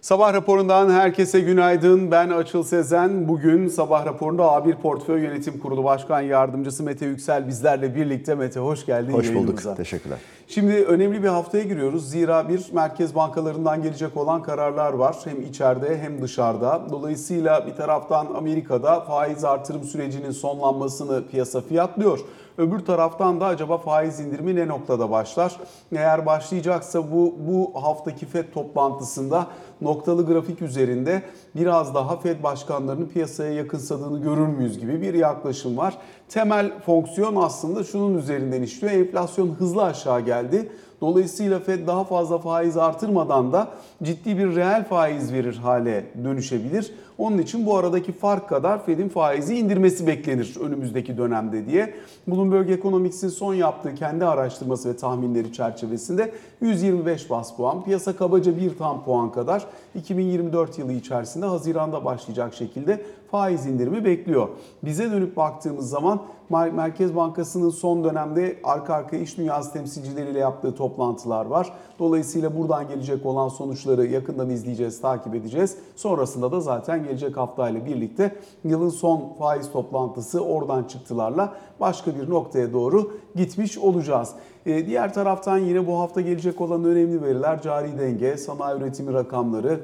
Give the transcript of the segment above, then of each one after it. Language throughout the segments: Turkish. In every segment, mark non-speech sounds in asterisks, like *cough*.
Sabah raporundan herkese günaydın. Ben Açıl Sezen. Bugün sabah raporunda A1 Portföy Yönetim Kurulu Başkan Yardımcısı Mete Yüksel bizlerle birlikte. Mete hoş geldin Hoş yayınımıza. bulduk. Teşekkürler. Şimdi önemli bir haftaya giriyoruz. Zira bir merkez bankalarından gelecek olan kararlar var. Hem içeride hem dışarıda. Dolayısıyla bir taraftan Amerika'da faiz artırım sürecinin sonlanmasını piyasa fiyatlıyor. Öbür taraftan da acaba faiz indirimi ne noktada başlar? Eğer başlayacaksa bu bu haftaki FED toplantısında noktalı grafik üzerinde biraz daha FED başkanlarının piyasaya yakınsadığını görür müyüz gibi bir yaklaşım var. Temel fonksiyon aslında şunun üzerinden işliyor. Enflasyon hızlı aşağı geldi. Dolayısıyla Fed daha fazla faiz artırmadan da ciddi bir reel faiz verir hale dönüşebilir. Onun için bu aradaki fark kadar Fed'in faizi indirmesi beklenir önümüzdeki dönemde diye. Bloomberg Economics'in son yaptığı kendi araştırması ve tahminleri çerçevesinde 125 bas puan, piyasa kabaca bir tam puan kadar 2024 yılı içerisinde Haziran'da başlayacak şekilde faiz indirimi bekliyor. Bize dönüp baktığımız zaman Merkez Bankası'nın son dönemde arka arkaya iş dünyası temsilcileriyle yaptığı toplantılar var. Dolayısıyla buradan gelecek olan sonuçları yakından izleyeceğiz, takip edeceğiz. Sonrasında da zaten gelecek haftayla birlikte yılın son faiz toplantısı oradan çıktılarla başka bir noktaya doğru gitmiş olacağız. Diğer taraftan yine bu hafta gelecek olan önemli veriler cari denge, sanayi üretimi rakamları,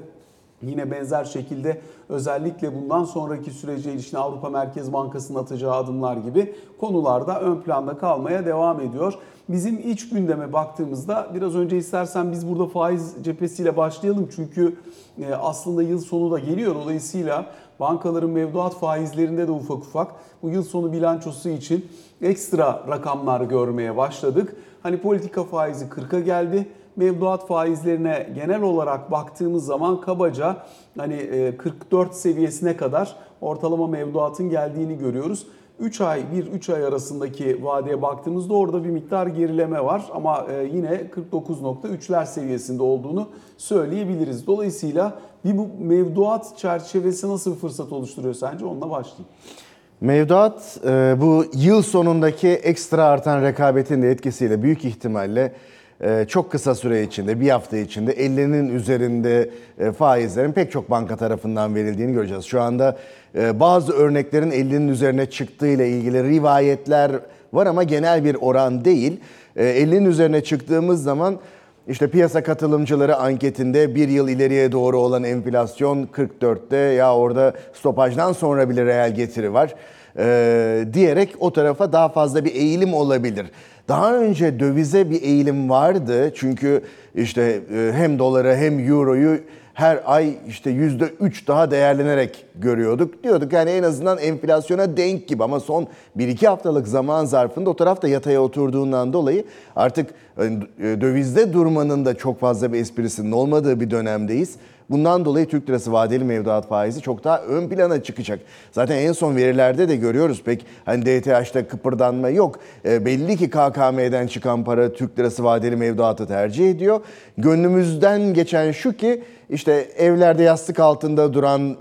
Yine benzer şekilde özellikle bundan sonraki sürece ilişkin Avrupa Merkez Bankası'nın atacağı adımlar gibi konularda ön planda kalmaya devam ediyor. Bizim iç gündeme baktığımızda biraz önce istersen biz burada faiz cephesiyle başlayalım. Çünkü e, aslında yıl sonu da geliyor. Dolayısıyla bankaların mevduat faizlerinde de ufak ufak bu yıl sonu bilançosu için ekstra rakamlar görmeye başladık. Hani politika faizi 40'a geldi mevduat faizlerine genel olarak baktığımız zaman kabaca hani 44 seviyesine kadar ortalama mevduatın geldiğini görüyoruz. 3 ay 1-3 ay arasındaki vadeye baktığımızda orada bir miktar gerileme var ama yine 49.3'ler seviyesinde olduğunu söyleyebiliriz. Dolayısıyla bir bu mevduat çerçevesi nasıl bir fırsat oluşturuyor sence? Onunla başlayayım. Mevduat bu yıl sonundaki ekstra artan rekabetin de etkisiyle büyük ihtimalle çok kısa süre içinde, bir hafta içinde 50'nin üzerinde faizlerin pek çok banka tarafından verildiğini göreceğiz. Şu anda bazı örneklerin 50'nin üzerine çıktığı ile ilgili rivayetler var ama genel bir oran değil. 50'nin üzerine çıktığımız zaman işte piyasa katılımcıları anketinde bir yıl ileriye doğru olan enflasyon 44'te ya orada stopajdan sonra bile reel getiri var ee, diyerek o tarafa daha fazla bir eğilim olabilir. Daha önce dövize bir eğilim vardı çünkü işte hem doları hem euroyu her ay işte yüzde üç daha değerlenerek görüyorduk. Diyorduk yani en azından enflasyona denk gibi ama son 1-2 haftalık zaman zarfında o tarafta yataya oturduğundan dolayı artık dövizde durmanın da çok fazla bir esprisinin olmadığı bir dönemdeyiz. Bundan dolayı Türk lirası vadeli mevduat faizi çok daha ön plana çıkacak. Zaten en son verilerde de görüyoruz pek hani DTH'da kıpırdanma yok. E, belli ki KKM'den çıkan para Türk lirası vadeli mevduatı tercih ediyor. Gönlümüzden geçen şu ki işte evlerde yastık altında duran e,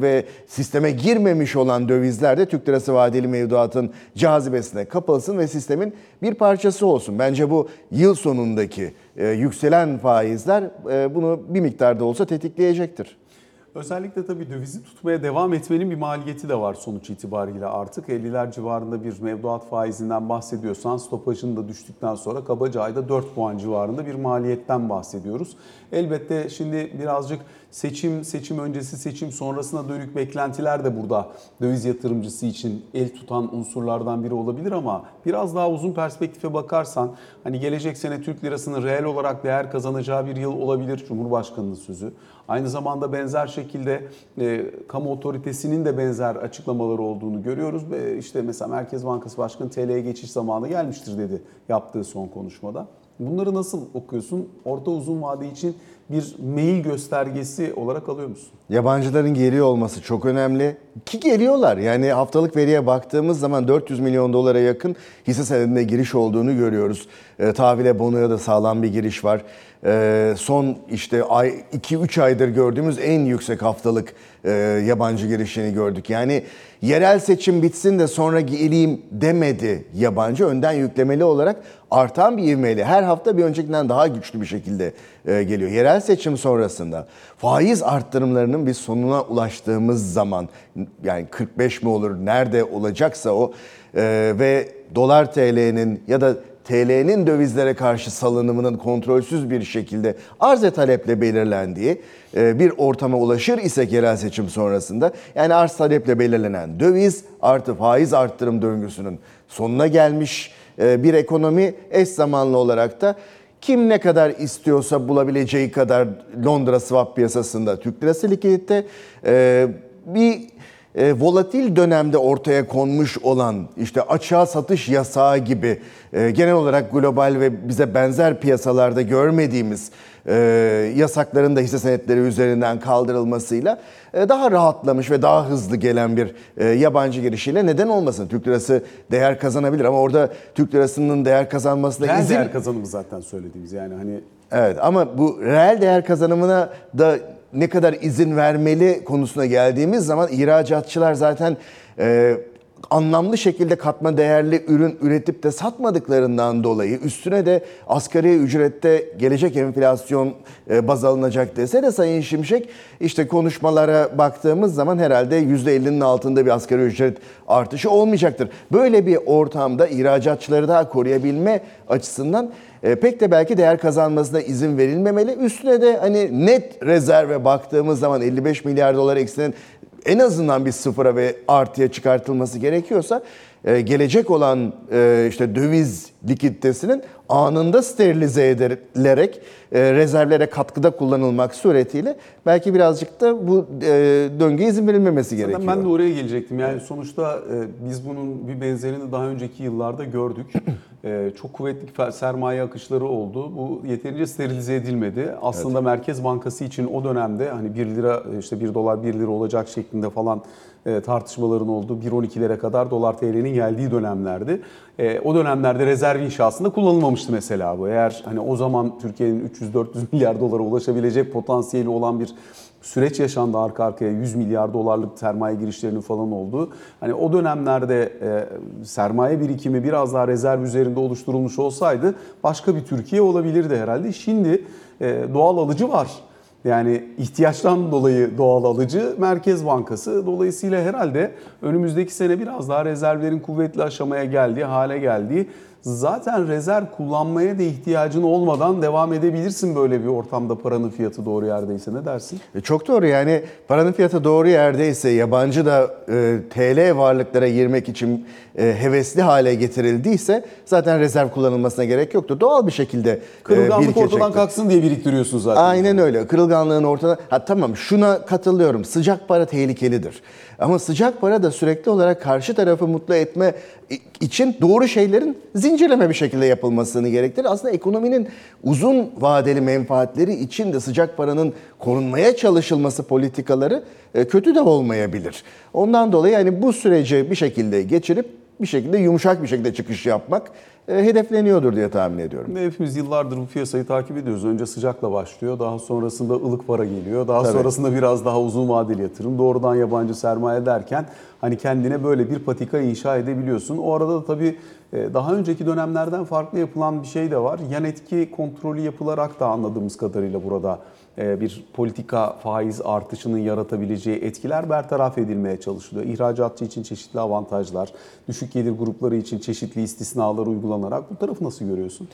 ve sisteme girmemiş olan dövizler de Türk lirası vadeli mevduatın cazibesine kapılsın ve sistemin bir parçası olsun. Bence bu yıl sonundaki e, yükselen faizler e, bunu bir miktarda olsa tetikleyecektir. Özellikle tabii dövizi tutmaya devam etmenin bir maliyeti de var sonuç itibariyle artık. 50'ler civarında bir mevduat faizinden bahsediyorsan stopajın da düştükten sonra kabaca ayda 4 puan civarında bir maliyetten bahsediyoruz. Elbette şimdi birazcık seçim, seçim öncesi, seçim sonrasına dönük beklentiler de burada döviz yatırımcısı için el tutan unsurlardan biri olabilir ama biraz daha uzun perspektife bakarsan hani gelecek sene Türk lirasının reel olarak değer kazanacağı bir yıl olabilir Cumhurbaşkanı'nın sözü. Aynı zamanda benzer şekilde e, kamu otoritesinin de benzer açıklamaları olduğunu görüyoruz. E, işte mesela Merkez Bankası Başkanı TL'ye geçiş zamanı gelmiştir dedi yaptığı son konuşmada. Bunları nasıl okuyorsun? Orta uzun vade için bir mail göstergesi olarak alıyor musun? Yabancıların geliyor olması çok önemli. Ki geliyorlar. Yani haftalık veriye baktığımız zaman 400 milyon dolara yakın hisse senedinde giriş olduğunu görüyoruz. E, tahvile bonoya da sağlam bir giriş var. E, son işte ay 2-3 aydır gördüğümüz en yüksek haftalık e, yabancı girişini gördük. Yani yerel seçim bitsin de sonra geleyim demedi yabancı. Önden yüklemeli olarak artan bir ivmeyle her hafta bir öncekinden daha güçlü bir şekilde e, geliyor. Yerel seçim sonrasında faiz arttırımlarının bir sonuna ulaştığımız zaman yani 45 mi olur nerede olacaksa o e, ve dolar TL'nin ya da TL'nin dövizlere karşı salınımının kontrolsüz bir şekilde arz ve taleple belirlendiği e, bir ortama ulaşır ise yerel seçim sonrasında yani arz taleple belirlenen döviz artı faiz arttırım döngüsünün sonuna gelmiş. E, bir ekonomi eş zamanlı olarak da kim ne kadar istiyorsa bulabileceği kadar Londra swap piyasasında Türk lirası likidite e, bir e, volatil dönemde ortaya konmuş olan işte açığa satış yasağı gibi e, genel olarak global ve bize benzer piyasalarda görmediğimiz e, yasakların da hisse senetleri üzerinden kaldırılmasıyla e, daha rahatlamış ve daha hızlı gelen bir e, yabancı girişiyle neden olmasın? Türk lirası değer kazanabilir ama orada Türk lirasının değer kazanmasına Reel izin değer kazanımı zaten söylediğimiz yani hani Evet ama bu reel değer kazanımına da ne kadar izin vermeli konusuna geldiğimiz zaman ihracatçılar zaten e, anlamlı şekilde katma değerli ürün üretip de satmadıklarından dolayı üstüne de asgari ücrette gelecek enflasyon e, baz alınacak dese de Sayın Şimşek işte konuşmalara baktığımız zaman herhalde %50'nin altında bir asgari ücret artışı olmayacaktır. Böyle bir ortamda ihracatçıları daha koruyabilme açısından e, pek de belki değer kazanmasına izin verilmemeli. Üstüne de hani net rezerve baktığımız zaman 55 milyar dolar eksinin en azından bir sıfıra ve artıya çıkartılması gerekiyorsa e, gelecek olan e, işte döviz likiditesinin anında sterilize edilerek e, rezervlere katkıda kullanılmak suretiyle belki birazcık da bu e, döngüye izin verilmemesi Zaten gerekiyor. ben de oraya gelecektim. Yani sonuçta e, biz bunun bir benzerini daha önceki yıllarda gördük. *clears throat* E, çok kuvvetli sermaye akışları oldu. Bu yeterince sterilize edilmedi. Aslında Merkez Bankası için o dönemde hani 1 lira işte 1 dolar 1 lira olacak şeklinde falan tartışmaların olduğu 1.12'lere kadar dolar TL'nin geldiği dönemlerdi. E, o dönemlerde rezerv inşasında kullanılmamıştı mesela bu. Eğer hani o zaman Türkiye'nin 300-400 *laughs* milyar dolara ulaşabilecek potansiyeli olan bir süreç yaşandı arka arkaya 100 milyar dolarlık sermaye girişlerinin falan olduğu. Hani o dönemlerde e, sermaye birikimi biraz daha rezerv üzerinde oluşturulmuş olsaydı başka bir Türkiye olabilirdi herhalde. Şimdi e, doğal alıcı var. Yani ihtiyaçtan dolayı doğal alıcı Merkez Bankası. Dolayısıyla herhalde önümüzdeki sene biraz daha rezervlerin kuvvetli aşamaya geldiği, hale geldiği zaten rezerv kullanmaya da ihtiyacın olmadan devam edebilirsin böyle bir ortamda paranın fiyatı doğru yerdeyse ne dersin? E, Çok doğru yani paranın fiyatı doğru yerdeyse yabancı da e, TL varlıklara girmek için e, hevesli hale getirildiyse zaten rezerv kullanılmasına gerek yoktur. Doğal bir şekilde e, Kırılganlık ortadan kalksın diye biriktiriyorsun zaten. Aynen öyle. Kırılganlığın ortada. Ha tamam şuna katılıyorum. Sıcak para tehlikelidir. Ama sıcak para da sürekli olarak karşı tarafı mutlu etme için doğru şeylerin zincirleme bir şekilde yapılmasını gerektirir. Aslında ekonominin uzun vadeli menfaatleri için de sıcak paranın korunmaya çalışılması politikaları e, kötü de olmayabilir. Ondan dolayı yani bu süreci bir şekilde geçirip bir şekilde yumuşak bir şekilde çıkış yapmak hedefleniyordur diye tahmin ediyorum. Hepimiz yıllardır bu piyasayı takip ediyoruz. Önce sıcakla başlıyor, daha sonrasında ılık para geliyor, daha Tabii. sonrasında biraz daha uzun vadeli yatırım, doğrudan yabancı sermaye derken hani kendine böyle bir patika inşa edebiliyorsun. O arada da tabii e, daha önceki dönemlerden farklı yapılan bir şey de var. Yan etki kontrolü yapılarak da anladığımız kadarıyla burada e, bir politika faiz artışının yaratabileceği etkiler bertaraf edilmeye çalışılıyor. İhracatçı için çeşitli avantajlar, düşük gelir grupları için çeşitli istisnalar uygulanarak bu tarafı nasıl görüyorsun?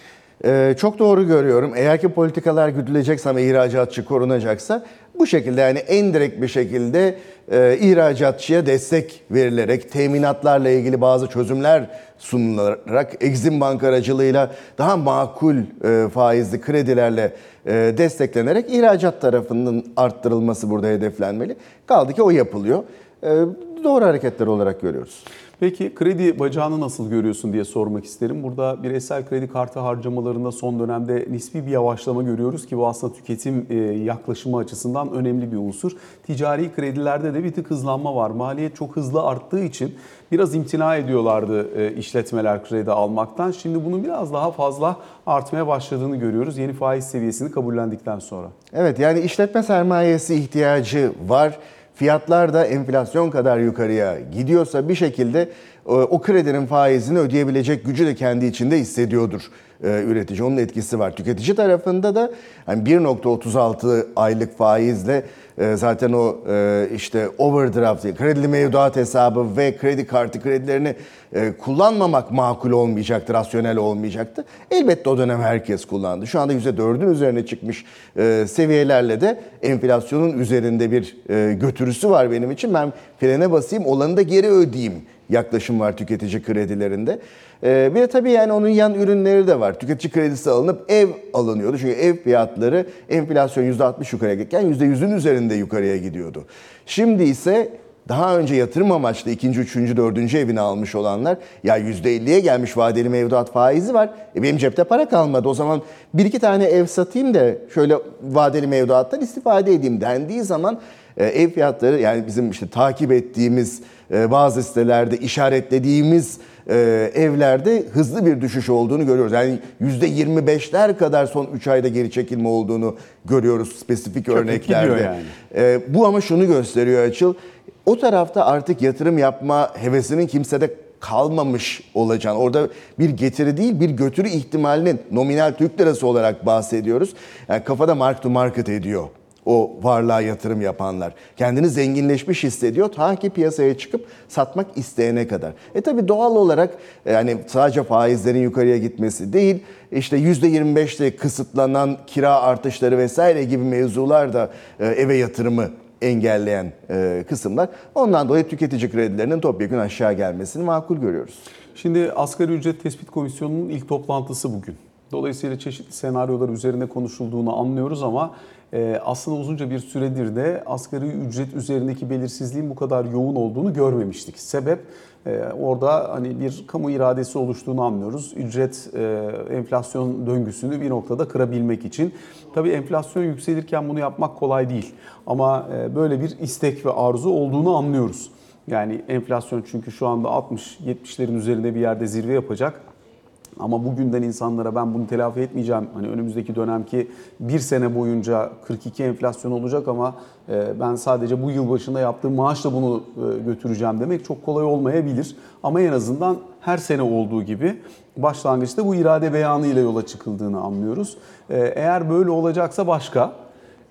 Ee, çok doğru görüyorum. Eğer ki politikalar güdülecekse ama ihracatçı korunacaksa bu şekilde yani en direkt bir şekilde e, ihracatçıya destek verilerek teminatlarla ilgili bazı çözümler sunularak Exim Bank aracılığıyla daha makul e, faizli kredilerle e, desteklenerek ihracat tarafının arttırılması burada hedeflenmeli. Kaldı ki o yapılıyor. E, doğru hareketler olarak görüyoruz. Peki kredi bacağını nasıl görüyorsun diye sormak isterim. Burada bireysel kredi kartı harcamalarında son dönemde nispi bir yavaşlama görüyoruz ki bu aslında tüketim e, yaklaşımı açısından önemli bir unsur. Ticari kredilerde de bir tık hızlanma var. Maliyet çok hızlı arttığı için biraz imtina ediyorlardı e, işletmeler kredi almaktan. Şimdi bunun biraz daha fazla artmaya başladığını görüyoruz yeni faiz seviyesini kabullendikten sonra. Evet yani işletme sermayesi ihtiyacı var. Fiyatlar da enflasyon kadar yukarıya gidiyorsa bir şekilde e, o kredinin faizini ödeyebilecek gücü de kendi içinde hissediyordur e, üretici. Onun etkisi var. Tüketici tarafında da hani 1.36 aylık faizle e, zaten o işte overdraft, kredili mevduat hesabı ve kredi kartı kredilerini kullanmamak makul olmayacaktı, rasyonel olmayacaktı. Elbette o dönem herkes kullandı. Şu anda %4'ün üzerine çıkmış e, seviyelerle de enflasyonun üzerinde bir e, götürüsü var benim için. Ben frene basayım, olanı da geri ödeyeyim yaklaşım var tüketici kredilerinde. Bir de tabii yani onun yan ürünleri de var. Tüketici kredisi alınıp ev alınıyordu. Çünkü ev fiyatları enflasyon %60 yukarıya gitken %100'ün üzerinde yukarıya gidiyordu. Şimdi ise daha önce yatırım amaçlı ikinci, üçüncü, dördüncü evini almış olanlar ya %50'ye gelmiş vadeli mevduat faizi var. E benim cepte para kalmadı. O zaman bir iki tane ev satayım da şöyle vadeli mevduattan istifade edeyim dendiği zaman e, ev fiyatları yani bizim işte takip ettiğimiz e, bazı sitelerde işaretlediğimiz e, evlerde hızlı bir düşüş olduğunu görüyoruz. Yani %25'ler kadar son 3 ayda geri çekilme olduğunu görüyoruz spesifik örneklerde. gidiyor yani. E, bu ama şunu gösteriyor Açıl. O tarafta artık yatırım yapma hevesinin kimsede kalmamış olacağını, orada bir getiri değil bir götürü ihtimalinin nominal Türk lirası olarak bahsediyoruz. Yani kafada mark to market ediyor o varlığa yatırım yapanlar. Kendini zenginleşmiş hissediyor ta ki piyasaya çıkıp satmak isteyene kadar. E tabi doğal olarak yani sadece faizlerin yukarıya gitmesi değil işte %25'te kısıtlanan kira artışları vesaire gibi mevzular da e, eve yatırımı engelleyen e, kısımlar. Ondan dolayı tüketici kredilerinin topyekun aşağı gelmesini makul görüyoruz. Şimdi Asgari Ücret Tespit Komisyonu'nun ilk toplantısı bugün. Dolayısıyla çeşitli senaryolar üzerinde konuşulduğunu anlıyoruz ama e, aslında uzunca bir süredir de asgari ücret üzerindeki belirsizliğin bu kadar yoğun olduğunu görmemiştik. Sebep orada hani bir kamu iradesi oluştuğunu anlıyoruz. Ücret e, enflasyon döngüsünü bir noktada kırabilmek için. Tabii enflasyon yükselirken bunu yapmak kolay değil. Ama e, böyle bir istek ve arzu olduğunu anlıyoruz. Yani enflasyon çünkü şu anda 60-70'lerin üzerinde bir yerde zirve yapacak. Ama bugünden insanlara ben bunu telafi etmeyeceğim. Hani önümüzdeki dönemki bir sene boyunca 42 enflasyon olacak ama e, ben sadece bu yıl başında yaptığım maaşla bunu e, götüreceğim demek çok kolay olmayabilir. Ama en azından her sene olduğu gibi başlangıçta bu irade beyanı ile yola çıkıldığını anlıyoruz. E, eğer böyle olacaksa başka.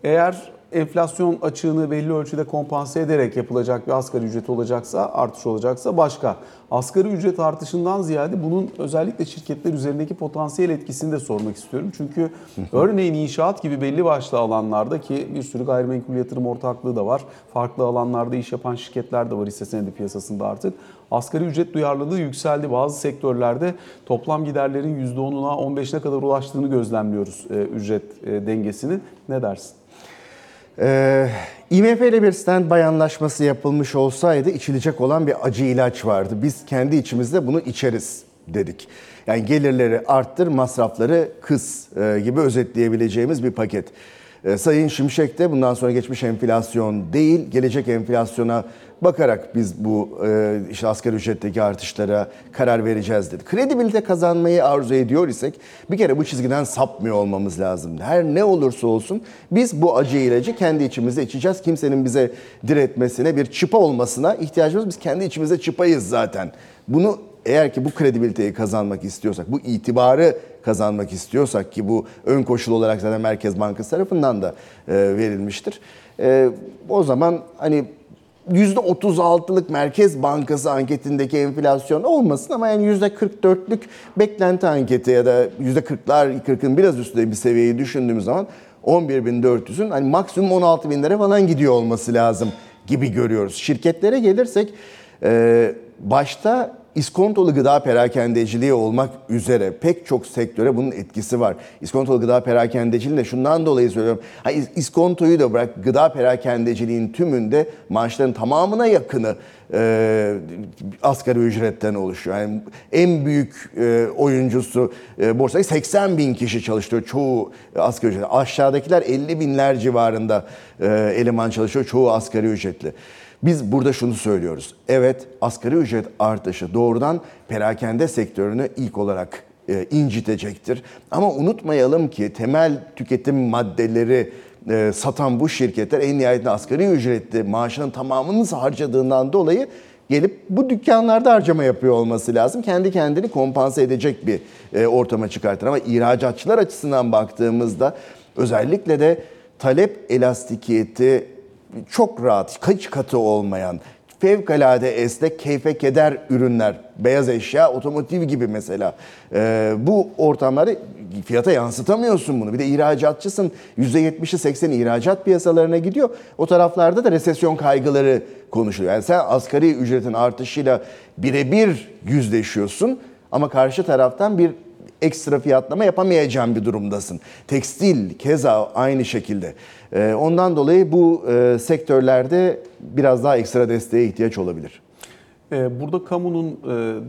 Eğer enflasyon açığını belli ölçüde kompanse ederek yapılacak bir asgari ücret olacaksa, artış olacaksa başka. Asgari ücret artışından ziyade bunun özellikle şirketler üzerindeki potansiyel etkisini de sormak istiyorum. Çünkü örneğin inşaat gibi belli başlı alanlarda ki bir sürü gayrimenkul yatırım ortaklığı da var. Farklı alanlarda iş yapan şirketler de var hisse senedi piyasasında artık. Asgari ücret duyarlılığı yükseldi. Bazı sektörlerde toplam giderlerin %10'una 15'ine kadar ulaştığını gözlemliyoruz e, ücret e, dengesinin. Ne dersin? Ee, IMF ile bir standby anlaşması yapılmış olsaydı içilecek olan bir acı ilaç vardı. Biz kendi içimizde bunu içeriz dedik. Yani gelirleri arttır, masrafları kıs e, gibi özetleyebileceğimiz bir paket. E, Sayın Şimşek de bundan sonra geçmiş enflasyon değil, gelecek enflasyona bakarak biz bu e, işte asgari ücretteki artışlara karar vereceğiz dedi. Kredibilite kazanmayı arzu ediyor isek bir kere bu çizgiden sapmıyor olmamız lazım. Her ne olursa olsun biz bu acı ilacı kendi içimizde içeceğiz. Kimsenin bize diretmesine, bir çıpa olmasına ihtiyacımız. Biz kendi içimizde çıpayız zaten. Bunu eğer ki bu kredibiliteyi kazanmak istiyorsak, bu itibarı kazanmak istiyorsak ki bu ön koşul olarak zaten Merkez Bankası tarafından da e, verilmiştir. E, o zaman hani %36'lık Merkez Bankası anketindeki enflasyon olmasın ama yani %44'lük beklenti anketi ya da %40'lar 40'ın biraz üstünde bir seviyeyi düşündüğümüz zaman 11.400'ün hani maksimum 16.000'lere falan gidiyor olması lazım gibi görüyoruz. Şirketlere gelirsek başta İskontolu gıda perakendeciliği olmak üzere pek çok sektöre bunun etkisi var. İskontolu gıda perakendeciliğini de şundan dolayı söylüyorum. Ha, İskontoyu da bırak gıda perakendeciliğin tümünde maaşların tamamına yakını e, asgari ücretten oluşuyor. Yani en büyük e, oyuncusu e, borsayı 80 bin kişi çalıştırıyor çoğu asgari ücretli. Aşağıdakiler 50 binler civarında e, eleman çalışıyor çoğu asgari ücretli. Biz burada şunu söylüyoruz. Evet asgari ücret artışı doğrudan perakende sektörünü ilk olarak e, incitecektir. Ama unutmayalım ki temel tüketim maddeleri e, satan bu şirketler en nihayetinde asgari ücretli maaşının tamamını harcadığından dolayı gelip bu dükkanlarda harcama yapıyor olması lazım. Kendi kendini kompanse edecek bir e, ortama çıkartır. Ama ihracatçılar açısından baktığımızda özellikle de talep elastikiyeti çok rahat, kaç katı olmayan, fevkalade esnek, keyfe keder ürünler, beyaz eşya, otomotiv gibi mesela. Ee, bu ortamları fiyata yansıtamıyorsun bunu. Bir de ihracatçısın. %70'i 80'i ihracat piyasalarına gidiyor. O taraflarda da resesyon kaygıları konuşuluyor. Yani sen asgari ücretin artışıyla birebir yüzleşiyorsun ama karşı taraftan bir ekstra fiyatlama yapamayacağın bir durumdasın. Tekstil keza aynı şekilde. Ee, Ondan dolayı bu e, sektörlerde biraz daha ekstra desteğe ihtiyaç olabilir. Ee, Burada kamunun e,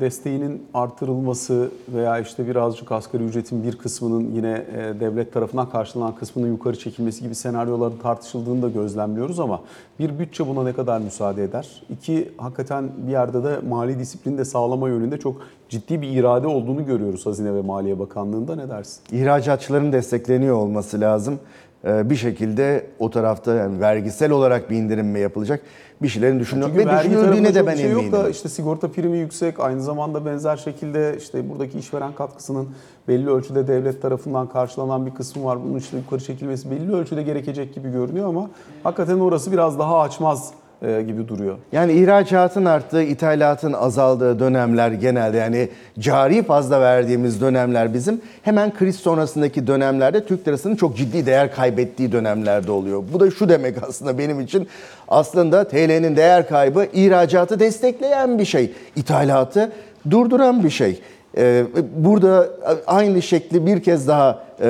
desteğinin artırılması veya işte birazcık asgari ücretin bir kısmının yine e, devlet tarafından karşılanan kısmının yukarı çekilmesi gibi senaryoların tartışıldığını da gözlemliyoruz ama bir bütçe buna ne kadar müsaade eder? İki, hakikaten bir yerde de mali disiplini de sağlama yönünde çok ciddi bir irade olduğunu görüyoruz Hazine ve Maliye Bakanlığı'nda. Ne dersin? İhracatçıların destekleniyor olması lazım. Ee, Bir şekilde o tarafta yani vergisel olarak bir indirim mi yapılacak? Bir şeylerin düşünülüyor Çünkü ve düşünüldüğüne de ben şey eminim. yok da işte sigorta primi yüksek. Aynı zamanda benzer şekilde işte buradaki işveren katkısının belli ölçüde devlet tarafından karşılanan bir kısmı var. Bunun işte yukarı çekilmesi belli ölçüde gerekecek gibi görünüyor ama hakikaten orası biraz daha açmaz gibi duruyor. Yani ihracatın arttığı, ithalatın azaldığı dönemler genelde yani cari fazla verdiğimiz dönemler bizim hemen kriz sonrasındaki dönemlerde Türk lirasının çok ciddi değer kaybettiği dönemlerde oluyor. Bu da şu demek aslında benim için aslında TL'nin değer kaybı ihracatı destekleyen bir şey, ithalatı durduran bir şey. Ee, Burada aynı şekli bir kez daha e,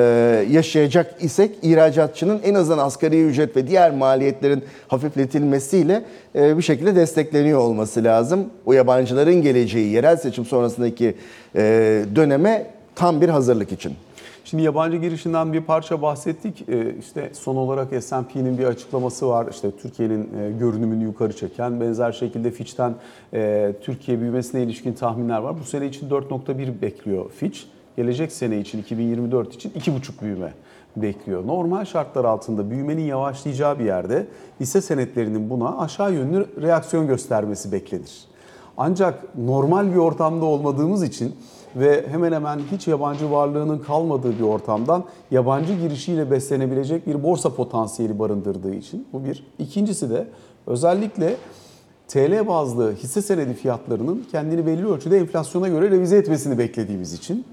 yaşayacak isek ihracatçının en azından asgari ücret ve diğer maliyetlerin hafifletilmesiyle e, bir şekilde destekleniyor olması lazım. O yabancıların geleceği yerel seçim sonrasındaki e, döneme tam bir hazırlık için. Şimdi yabancı girişinden bir parça bahsettik. İşte son olarak S&P'nin bir açıklaması var. İşte Türkiye'nin görünümünü yukarı çeken. Benzer şekilde Fitch'ten Türkiye büyümesine ilişkin tahminler var. Bu sene için 4.1 bekliyor Fitch. Gelecek sene için 2024 için 2.5 büyüme bekliyor. Normal şartlar altında büyümenin yavaşlayacağı bir yerde hisse senetlerinin buna aşağı yönlü reaksiyon göstermesi beklenir. Ancak normal bir ortamda olmadığımız için ve hemen hemen hiç yabancı varlığının kalmadığı bir ortamdan yabancı girişiyle beslenebilecek bir borsa potansiyeli barındırdığı için bu bir. İkincisi de özellikle TL bazlı hisse senedi fiyatlarının kendini belli ölçüde enflasyona göre revize etmesini beklediğimiz için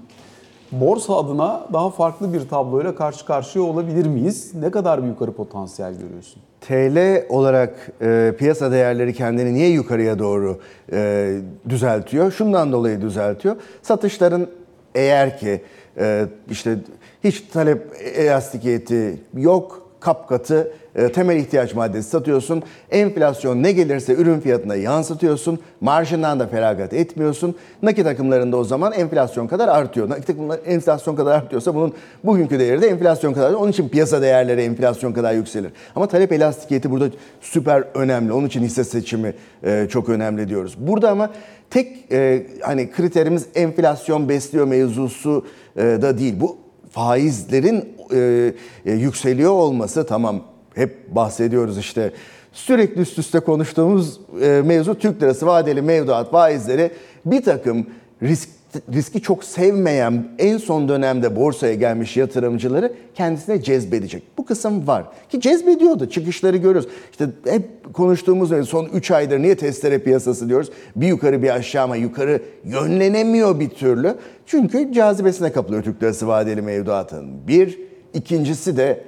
borsa adına daha farklı bir tabloyla karşı karşıya olabilir miyiz? Ne kadar bir yukarı potansiyel görüyorsun? TL olarak e, piyasa değerleri kendini niye yukarıya doğru e, düzeltiyor? Şundan dolayı düzeltiyor. Satışların eğer ki e, işte hiç talep elastikiyeti yok, kapkatı e, temel ihtiyaç maddesi satıyorsun. Enflasyon ne gelirse ürün fiyatına yansıtıyorsun. Marjından da feragat etmiyorsun. Nakit akımlarında o zaman enflasyon kadar artıyor. Nakit akımlar enflasyon kadar artıyorsa bunun bugünkü değeri de enflasyon kadar. Onun için piyasa değerleri enflasyon kadar yükselir. Ama talep elastikiyeti burada süper önemli. Onun için hisse seçimi e, çok önemli diyoruz. Burada ama tek e, hani kriterimiz enflasyon besliyor mevzusu e, da değil. Bu faizlerin e, yükseliyor olması tamam hep bahsediyoruz işte sürekli üst üste konuştuğumuz e, mevzu Türk lirası vadeli mevduat faizleri bir takım risk riski çok sevmeyen en son dönemde borsaya gelmiş yatırımcıları kendisine cezbedecek. Bu kısım var. Ki cezbediyordu. Çıkışları görüyoruz. İşte hep konuştuğumuz son 3 aydır niye testere piyasası diyoruz? Bir yukarı bir aşağı ama yukarı yönlenemiyor bir türlü. Çünkü cazibesine kapılıyor Türk lirası vadeli mevduatın. Bir. ikincisi de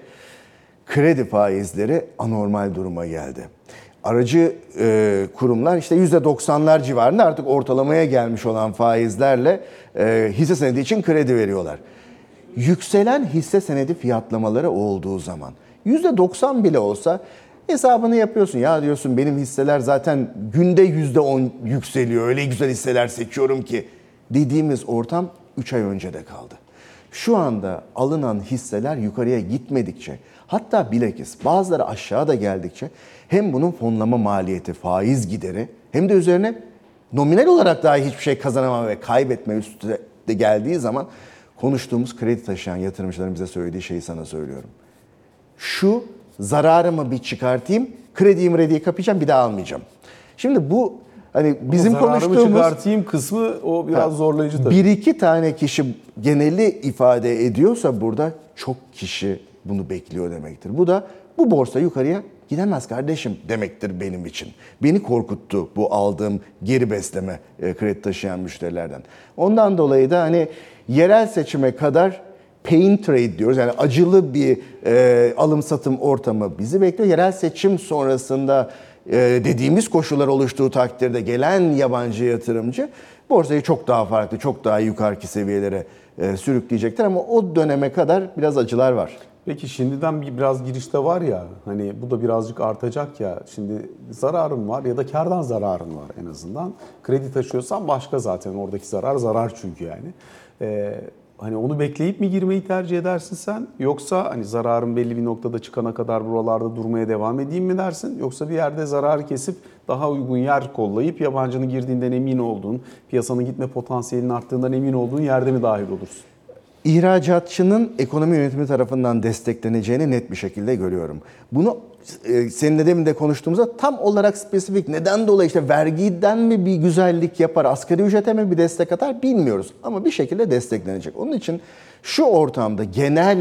kredi faizleri anormal duruma geldi. Aracı e, kurumlar işte %90'lar civarında artık ortalamaya gelmiş olan faizlerle e, hisse senedi için kredi veriyorlar. Yükselen hisse senedi fiyatlamaları olduğu zaman %90 bile olsa hesabını yapıyorsun. Ya diyorsun benim hisseler zaten günde %10 yükseliyor. Öyle güzel hisseler seçiyorum ki dediğimiz ortam 3 ay önce de kaldı. Şu anda alınan hisseler yukarıya gitmedikçe hatta bilakis bazıları aşağıda geldikçe hem bunun fonlama maliyeti, faiz gideri hem de üzerine nominal olarak daha hiçbir şey kazanamama ve kaybetme üstüne de geldiği zaman konuştuğumuz kredi taşıyan yatırımcıların bize söylediği şeyi sana söylüyorum. Şu zararımı bir çıkartayım, krediyi mrediyi kapayacağım bir daha almayacağım. Şimdi bu Hani bizim Zararımı konuştuğumuz çıkartayım kısmı o biraz zorlayıcı tabii. bir iki tane kişi geneli ifade ediyorsa burada çok kişi bunu bekliyor demektir. Bu da bu borsa yukarıya gidemez kardeşim demektir benim için. Beni korkuttu bu aldığım geri besleme e, kredi taşıyan müşterilerden. Ondan dolayı da hani yerel seçime kadar pain trade diyoruz. Yani acılı bir e, alım satım ortamı bizi bekliyor. Yerel seçim sonrasında e, dediğimiz koşullar oluştuğu takdirde gelen yabancı yatırımcı borsayı çok daha farklı, çok daha yukarıki seviyelere e, sürükleyecektir. Ama o döneme kadar biraz acılar var. Peki şimdiden bir biraz girişte var ya hani bu da birazcık artacak ya şimdi zararım var ya da kardan zararın var en azından. Kredi taşıyorsan başka zaten oradaki zarar zarar çünkü yani. Ee, hani onu bekleyip mi girmeyi tercih edersin sen yoksa hani zararın belli bir noktada çıkana kadar buralarda durmaya devam edeyim mi dersin yoksa bir yerde zararı kesip daha uygun yer kollayıp yabancının girdiğinden emin olduğun, piyasanın gitme potansiyelinin arttığından emin olduğun yerde mi dahil olursun? İhracatçının ekonomi yönetimi tarafından destekleneceğini net bir şekilde görüyorum. Bunu e, seninle demin de konuştuğumuzda tam olarak spesifik neden dolayı işte vergiden mi bir güzellik yapar, asgari ücrete mi bir destek atar bilmiyoruz. Ama bir şekilde desteklenecek. Onun için şu ortamda genel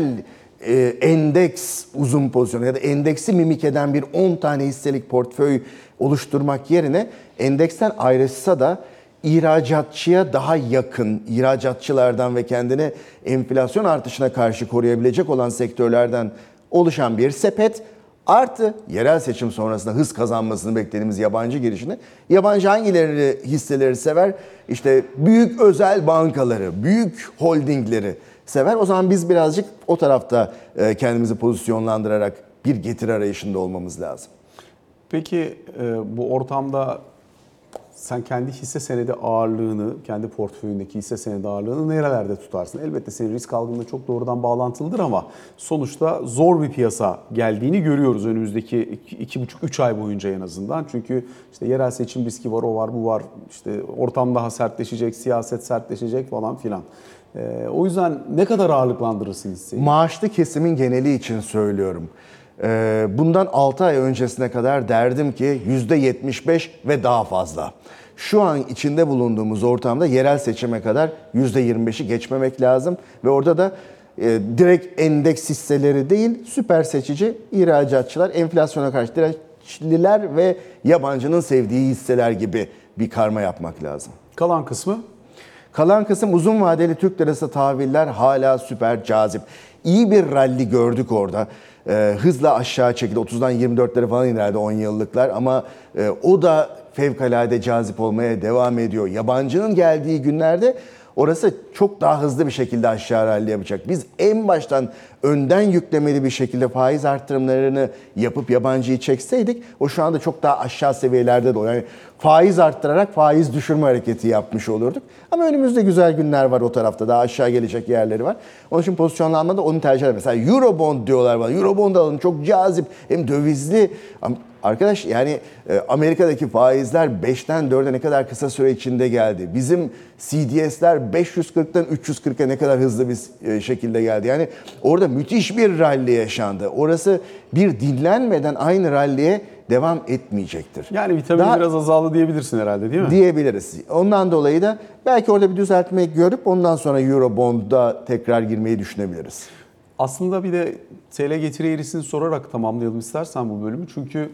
e, endeks uzun pozisyonu ya da endeksi mimik eden bir 10 tane hisselik portföy oluşturmak yerine endeksten ayrışsa da ihracatçıya daha yakın, ihracatçılardan ve kendini enflasyon artışına karşı koruyabilecek olan sektörlerden oluşan bir sepet artı yerel seçim sonrasında hız kazanmasını beklediğimiz yabancı girişini. Yabancı hangileri hisseleri sever? İşte büyük özel bankaları, büyük holdingleri sever. O zaman biz birazcık o tarafta e, kendimizi pozisyonlandırarak bir getiri arayışında olmamız lazım. Peki e, bu ortamda sen kendi hisse senedi ağırlığını, kendi portföyündeki hisse senedi ağırlığını nerelerde tutarsın? Elbette senin risk algınla çok doğrudan bağlantılıdır ama sonuçta zor bir piyasa geldiğini görüyoruz önümüzdeki iki, iki buçuk, üç ay boyunca en azından. Çünkü işte yerel seçim riski var, o var, bu var. İşte ortam daha sertleşecek, siyaset sertleşecek falan filan. E, o yüzden ne kadar ağırlıklandırırsın hisseyi? Maaşlı kesimin geneli için söylüyorum. Ee, Bundan 6 ay öncesine kadar derdim ki %75 ve daha fazla. Şu an içinde bulunduğumuz ortamda yerel seçime kadar %25'i geçmemek lazım. Ve orada da e, direkt endeks hisseleri değil, süper seçici ihracatçılar, enflasyona karşı dirençliler ve yabancının sevdiği hisseler gibi bir karma yapmak lazım. Kalan kısmı Kalan kısım uzun vadeli Türk lirası tahviller hala süper cazip. İyi bir rally gördük orada. Ee, hızla aşağı çekildi. 30'dan 24'lere falan inerdi 10 yıllıklar ama e, o da fevkalade cazip olmaya devam ediyor. Yabancının geldiği günlerde orası çok daha hızlı bir şekilde aşağı rally yapacak. Biz en baştan önden yüklemeli bir şekilde faiz arttırımlarını yapıp yabancıyı çekseydik o şu anda çok daha aşağı seviyelerde de. Yani faiz arttırarak faiz düşürme hareketi yapmış olurduk. Ama önümüzde güzel günler var o tarafta. Daha aşağı gelecek yerleri var. Onun için pozisyonlanmada onu tercih ederim. Mesela Eurobond diyorlar bana. Eurobond alın çok cazip. Hem dövizli. Arkadaş yani e, Amerika'daki faizler 5'ten 4'e ne kadar kısa süre içinde geldi. Bizim CDS'ler 540'tan 340'a ne kadar hızlı bir e, şekilde geldi. Yani orada müthiş bir rally yaşandı. Orası bir dinlenmeden aynı rally'e devam etmeyecektir. yani vitamin Daha- biraz azaldı diyebilirsin herhalde değil mi? diyebiliriz. Ondan dolayı da belki orada bir düzeltme görüp ondan sonra Eurobond'da tekrar girmeyi düşünebiliriz. Aslında bir de TL getiri eğrisini sorarak tamamlayalım istersen bu bölümü. Çünkü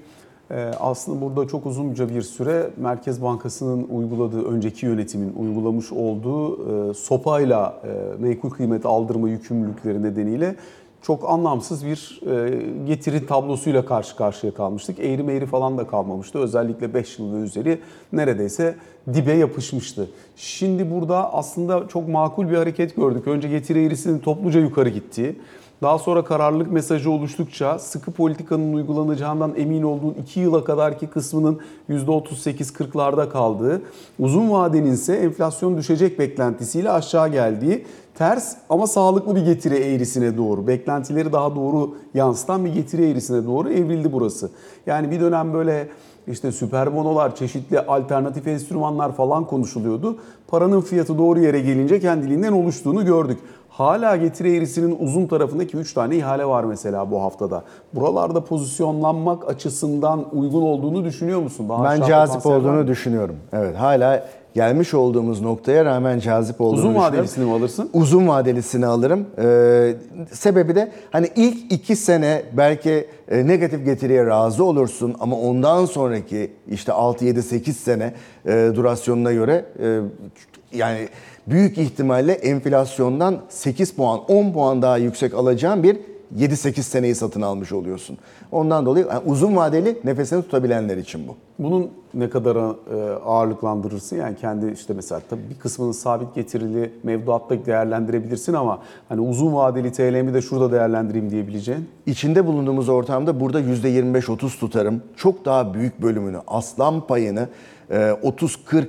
aslında burada çok uzunca bir süre Merkez Bankası'nın uyguladığı, önceki yönetimin uygulamış olduğu e, sopayla e, menkul kıymet aldırma yükümlülükleri nedeniyle çok anlamsız bir e, getiri tablosuyla karşı karşıya kalmıştık. Eğri meğri falan da kalmamıştı. Özellikle 5 yıl üzeri neredeyse dibe yapışmıştı. Şimdi burada aslında çok makul bir hareket gördük. Önce getiri eğrisinin topluca yukarı gittiği, daha sonra kararlılık mesajı oluştukça sıkı politikanın uygulanacağından emin olduğun 2 yıla kadarki kısmının %38-40'larda kaldığı, uzun vadenin ise enflasyon düşecek beklentisiyle aşağı geldiği ters ama sağlıklı bir getiri eğrisine doğru, beklentileri daha doğru yansıtan bir getiri eğrisine doğru evrildi burası. Yani bir dönem böyle işte süper bonolar, çeşitli alternatif enstrümanlar falan konuşuluyordu. Paranın fiyatı doğru yere gelince kendiliğinden oluştuğunu gördük. Hala getiri eğrisinin uzun tarafındaki 3 tane ihale var mesela bu haftada. Buralarda pozisyonlanmak açısından uygun olduğunu düşünüyor musun? Daha Ben cazip olduğunu düşünüyorum. Evet hala gelmiş olduğumuz noktaya rağmen cazip olduğunu Uzun vadelisini mi alırsın? Uzun vadelisini alırım. Ee, sebebi de hani ilk iki sene belki e, negatif getiriye razı olursun ama ondan sonraki işte 6, 7, 8 sene e, durasyonuna göre e, yani büyük ihtimalle enflasyondan 8 puan, 10 puan daha yüksek alacağın bir 7-8 seneyi satın almış oluyorsun. Ondan dolayı yani uzun vadeli nefesini tutabilenler için bu. Bunun ne kadar e, ağırlıklandırırsın? Yani kendi işte mesela tabii bir kısmını sabit getirili mevduatta değerlendirebilirsin ama hani uzun vadeli TL'mi de şurada değerlendireyim diyebileceğin. İçinde bulunduğumuz ortamda burada %25-30 tutarım. Çok daha büyük bölümünü, aslan payını e, 30-40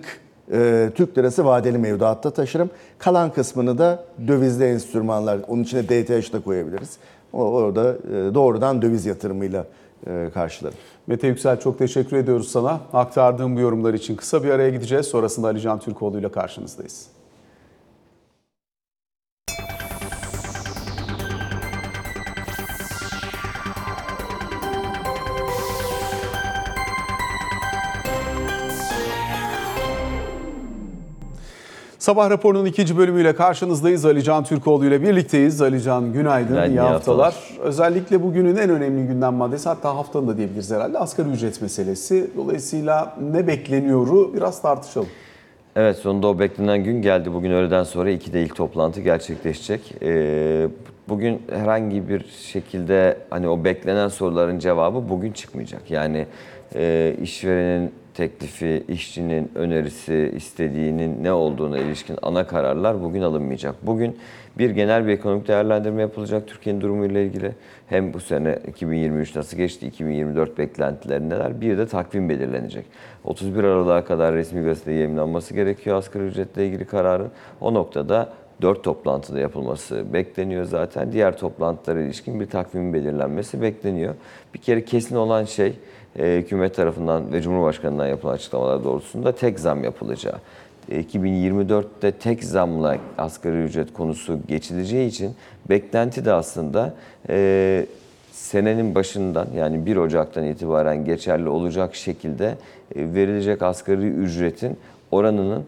e, Türk lirası vadeli mevduatta taşırım. Kalan kısmını da dövizli enstrümanlar, onun içine DTH da koyabiliriz. Orada e, doğrudan döviz yatırımıyla e, karşılarım. Mete Yüksel çok teşekkür ediyoruz sana. Aktardığım bu yorumlar için kısa bir araya gideceğiz. Sonrasında Ali Can Türkoğlu ile karşınızdayız. Sabah raporunun ikinci bölümüyle karşınızdayız. Ali Can Türkoğlu ile birlikteyiz. Ali Can günaydın, Günaydın, iyi iyi haftalar. haftalar. Özellikle bugünün en önemli gündem maddesi hatta haftanın da diyebiliriz herhalde asgari ücret meselesi. Dolayısıyla ne bekleniyoru biraz tartışalım. Evet sonunda o beklenen gün geldi. Bugün öğleden sonra 2'de ilk toplantı gerçekleşecek. Ee, bugün herhangi bir şekilde hani o beklenen soruların cevabı bugün çıkmayacak. Yani e, işverenin teklifi, işçinin önerisi, istediğinin ne olduğuna ilişkin ana kararlar bugün alınmayacak. Bugün bir genel bir ekonomik değerlendirme yapılacak Türkiye'nin durumuyla ilgili. Hem bu sene 2023 nasıl geçti, 2024 beklentileri neler, bir de takvim belirlenecek. 31 Aralık'a kadar resmi gazeteye yayınlanması gerekiyor asgari ücretle ilgili kararın. O noktada 4 toplantıda yapılması bekleniyor zaten. Diğer toplantılara ilişkin bir takvimin belirlenmesi bekleniyor. Bir kere kesin olan şey e, hükümet tarafından ve Cumhurbaşkanı'ndan yapılan açıklamalar doğrultusunda tek zam yapılacağı. E, 2024'te tek zamla asgari ücret konusu geçileceği için beklenti de aslında e, senenin başından yani 1 Ocak'tan itibaren geçerli olacak şekilde e, verilecek asgari ücretin oranının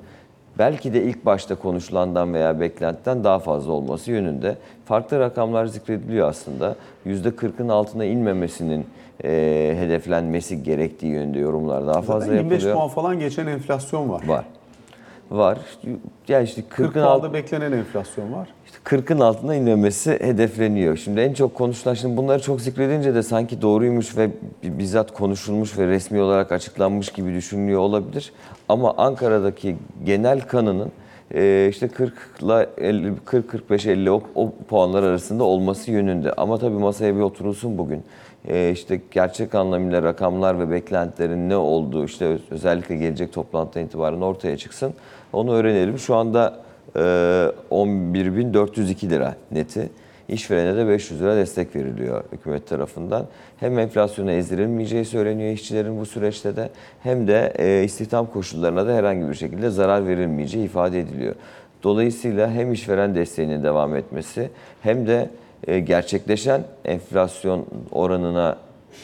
belki de ilk başta konuşulandan veya beklentiden daha fazla olması yönünde. Farklı rakamlar zikrediliyor aslında. %40'ın altına inmemesinin e, hedeflenmesi gerektiği yönünde yorumlar daha fazla Zaten 25 yapılıyor. puan falan geçen enflasyon var. Var. Var. Yani işte 40 40'ın altı puanda beklenen enflasyon var. işte 40'ın altına inmemesi hedefleniyor. Şimdi en çok konuşulan, şimdi bunları çok zikredince de sanki doğruymuş ve bizzat konuşulmuş ve resmi olarak açıklanmış gibi düşünülüyor olabilir. Ama Ankara'daki genel kanının e, işte 40 ile 50, 40 45 50 o, o puanlar arasında olması yönünde. Ama tabii masaya bir oturulsun bugün. E, işte gerçek anlamıyla rakamlar ve beklentilerin ne olduğu işte özellikle gelecek toplantıdan itibaren ortaya çıksın. Onu öğrenelim. Şu anda e, 11.402 lira neti. İşverene de 500 lira destek veriliyor hükümet tarafından. Hem enflasyona ezdirilmeyeceği söyleniyor işçilerin bu süreçte de hem de e, istihdam koşullarına da herhangi bir şekilde zarar verilmeyeceği ifade ediliyor. Dolayısıyla hem işveren desteğinin devam etmesi hem de e, gerçekleşen enflasyon oranına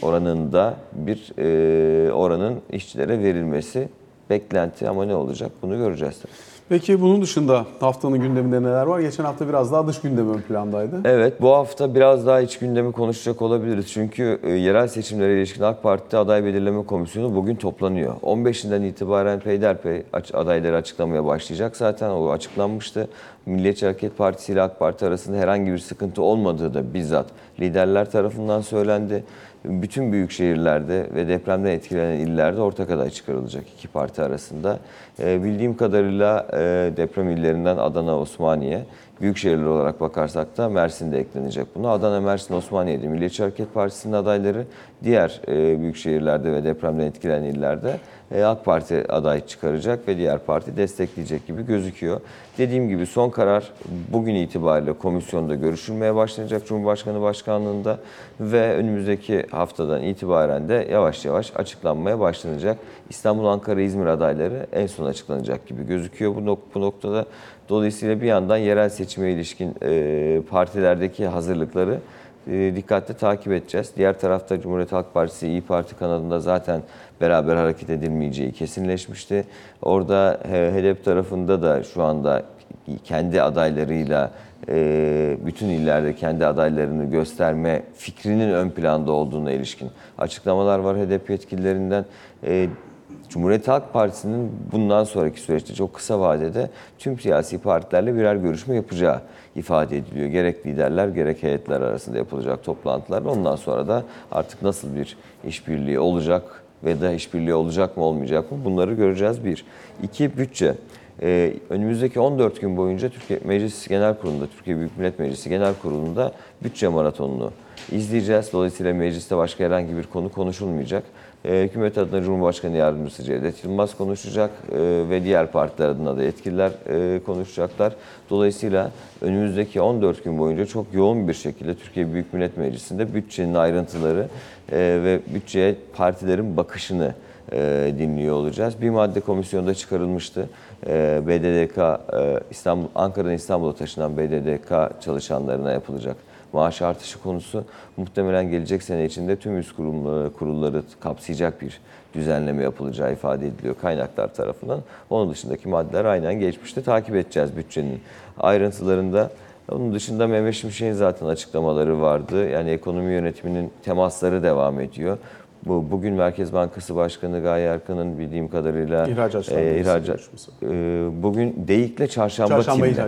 oranında bir e, oranın işçilere verilmesi beklenti ama ne olacak bunu göreceğiz. Peki bunun dışında haftanın gündeminde neler var? Geçen hafta biraz daha dış gündem ön plandaydı. Evet bu hafta biraz daha iç gündemi konuşacak olabiliriz. Çünkü e, yerel seçimlere ilişkin AK Parti aday belirleme komisyonu bugün toplanıyor. 15'inden itibaren peyderpey adayları açıklamaya başlayacak. Zaten o açıklanmıştı. Milliyetçi Hareket Partisi ile AK Parti arasında herhangi bir sıkıntı olmadığı da bizzat liderler tarafından söylendi. Bütün büyük şehirlerde ve depremden etkilenen illerde ortak aday çıkarılacak iki parti arasında. E, bildiğim kadarıyla e, deprem illerinden Adana, Osmaniye, büyük şehirler olarak bakarsak da Mersin'de eklenecek buna. Adana, Mersin, Osmaniye'de Milliyetçi Hareket Partisi'nin adayları, diğer e, büyük şehirlerde ve depremden etkilenen illerde e, AK Parti aday çıkaracak ve diğer parti destekleyecek gibi gözüküyor. Dediğim gibi son karar bugün itibariyle komisyonda görüşülmeye başlanacak Cumhurbaşkanı Başkanlığında ve önümüzdeki haftadan itibaren de yavaş yavaş açıklanmaya başlanacak. İstanbul, Ankara, İzmir adayları en son açıklanacak gibi gözüküyor bu, nok- bu noktada. Dolayısıyla bir yandan yerel seçime ilişkin e, partilerdeki hazırlıkları e, dikkatle takip edeceğiz. Diğer tarafta Cumhuriyet Halk Partisi, İyi Parti kanadında zaten beraber hareket edilmeyeceği kesinleşmişti. Orada HDP tarafında da şu anda kendi adaylarıyla e, bütün illerde kendi adaylarını gösterme fikrinin ön planda olduğuna ilişkin açıklamalar var HDP yetkililerinden. Cumhuriyet Halk Partisi'nin bundan sonraki süreçte çok kısa vadede tüm siyasi partilerle birer görüşme yapacağı ifade ediliyor. Gerek liderler gerek heyetler arasında yapılacak toplantılar. Ondan sonra da artık nasıl bir işbirliği olacak ve da işbirliği olacak mı olmayacak mı bunları göreceğiz bir. İki bütçe. Ee, önümüzdeki 14 gün boyunca Türkiye Meclis Genel Kurulu'nda, Türkiye Büyük Millet Meclisi Genel Kurulu'nda bütçe maratonunu izleyeceğiz. Dolayısıyla mecliste başka herhangi bir konu konuşulmayacak. Ee, hükümet adına Cumhurbaşkanı Yardımcısı Cevdet Yılmaz konuşacak ee, ve diğer partiler adına da yetkililer e, konuşacaklar. Dolayısıyla önümüzdeki 14 gün boyunca çok yoğun bir şekilde Türkiye Büyük Millet Meclisi'nde bütçenin ayrıntıları e, ve bütçeye partilerin bakışını e, dinliyor olacağız. Bir madde komisyonda çıkarılmıştı. E, BDDK, e, İstanbul, Ankara'dan İstanbul'a taşınan BDDK çalışanlarına yapılacak maaş artışı konusu muhtemelen gelecek sene içinde tüm üst kurum, e, kurulları kapsayacak bir düzenleme yapılacağı ifade ediliyor kaynaklar tarafından. Onun dışındaki maddeler aynen geçmişte takip edeceğiz bütçenin ayrıntılarında. Onun dışında Mehmet Şimşek'in zaten açıklamaları vardı. Yani ekonomi yönetiminin temasları devam ediyor. Bu bugün Merkez Bankası Başkanı Gaye Erkan'ın bildiğim kadarıyla İhracatçılar e, ihracat- e, bugün Deyik'le Çarşamba, Çarşamba timde,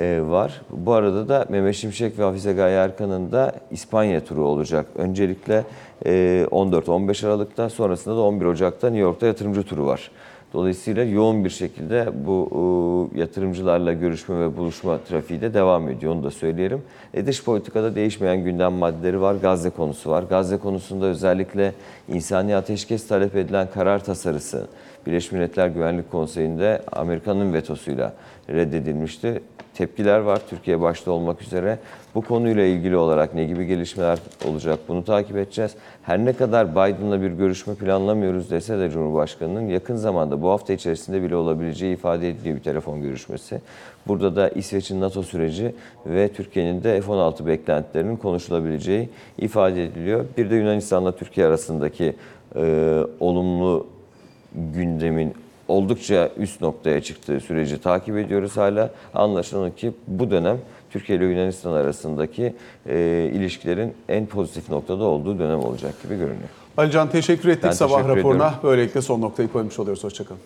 e, var. Bu arada da Mehmet Şimşek ve Hafize Gaye Erkan'ın da İspanya turu olacak. Öncelikle e, 14-15 Aralık'ta sonrasında da 11 Ocak'ta New York'ta yatırımcı turu var. Dolayısıyla yoğun bir şekilde bu e, yatırımcılarla görüşme ve buluşma trafiği de devam ediyor. Onu da söyleyelim. E, dış politikada değişmeyen gündem maddeleri var. Gazze konusu var. Gazze konusunda özellikle insani ateşkes talep edilen karar tasarısı Birleşmiş Milletler Güvenlik Konseyi'nde Amerika'nın vetosuyla reddedilmişti. Tepkiler var Türkiye başta olmak üzere. Bu konuyla ilgili olarak ne gibi gelişmeler olacak bunu takip edeceğiz. Her ne kadar Biden'la bir görüşme planlamıyoruz dese de Cumhurbaşkanı'nın yakın zamanda bu hafta içerisinde bile olabileceği ifade ediliyor bir telefon görüşmesi. Burada da İsveç'in NATO süreci ve Türkiye'nin de F-16 beklentilerinin konuşulabileceği ifade ediliyor. Bir de Yunanistan'la Türkiye arasındaki e, olumlu gündemin oldukça üst noktaya çıktığı süreci takip ediyoruz hala. Anlaşılan ki bu dönem Türkiye ile Yunanistan arasındaki e, ilişkilerin en pozitif noktada olduğu dönem olacak gibi görünüyor. Alican teşekkür ettik Ben sabah teşekkür raporuna. ediyorum. Böylelikle son noktayı koymuş oluyoruz. Hoşçakalın.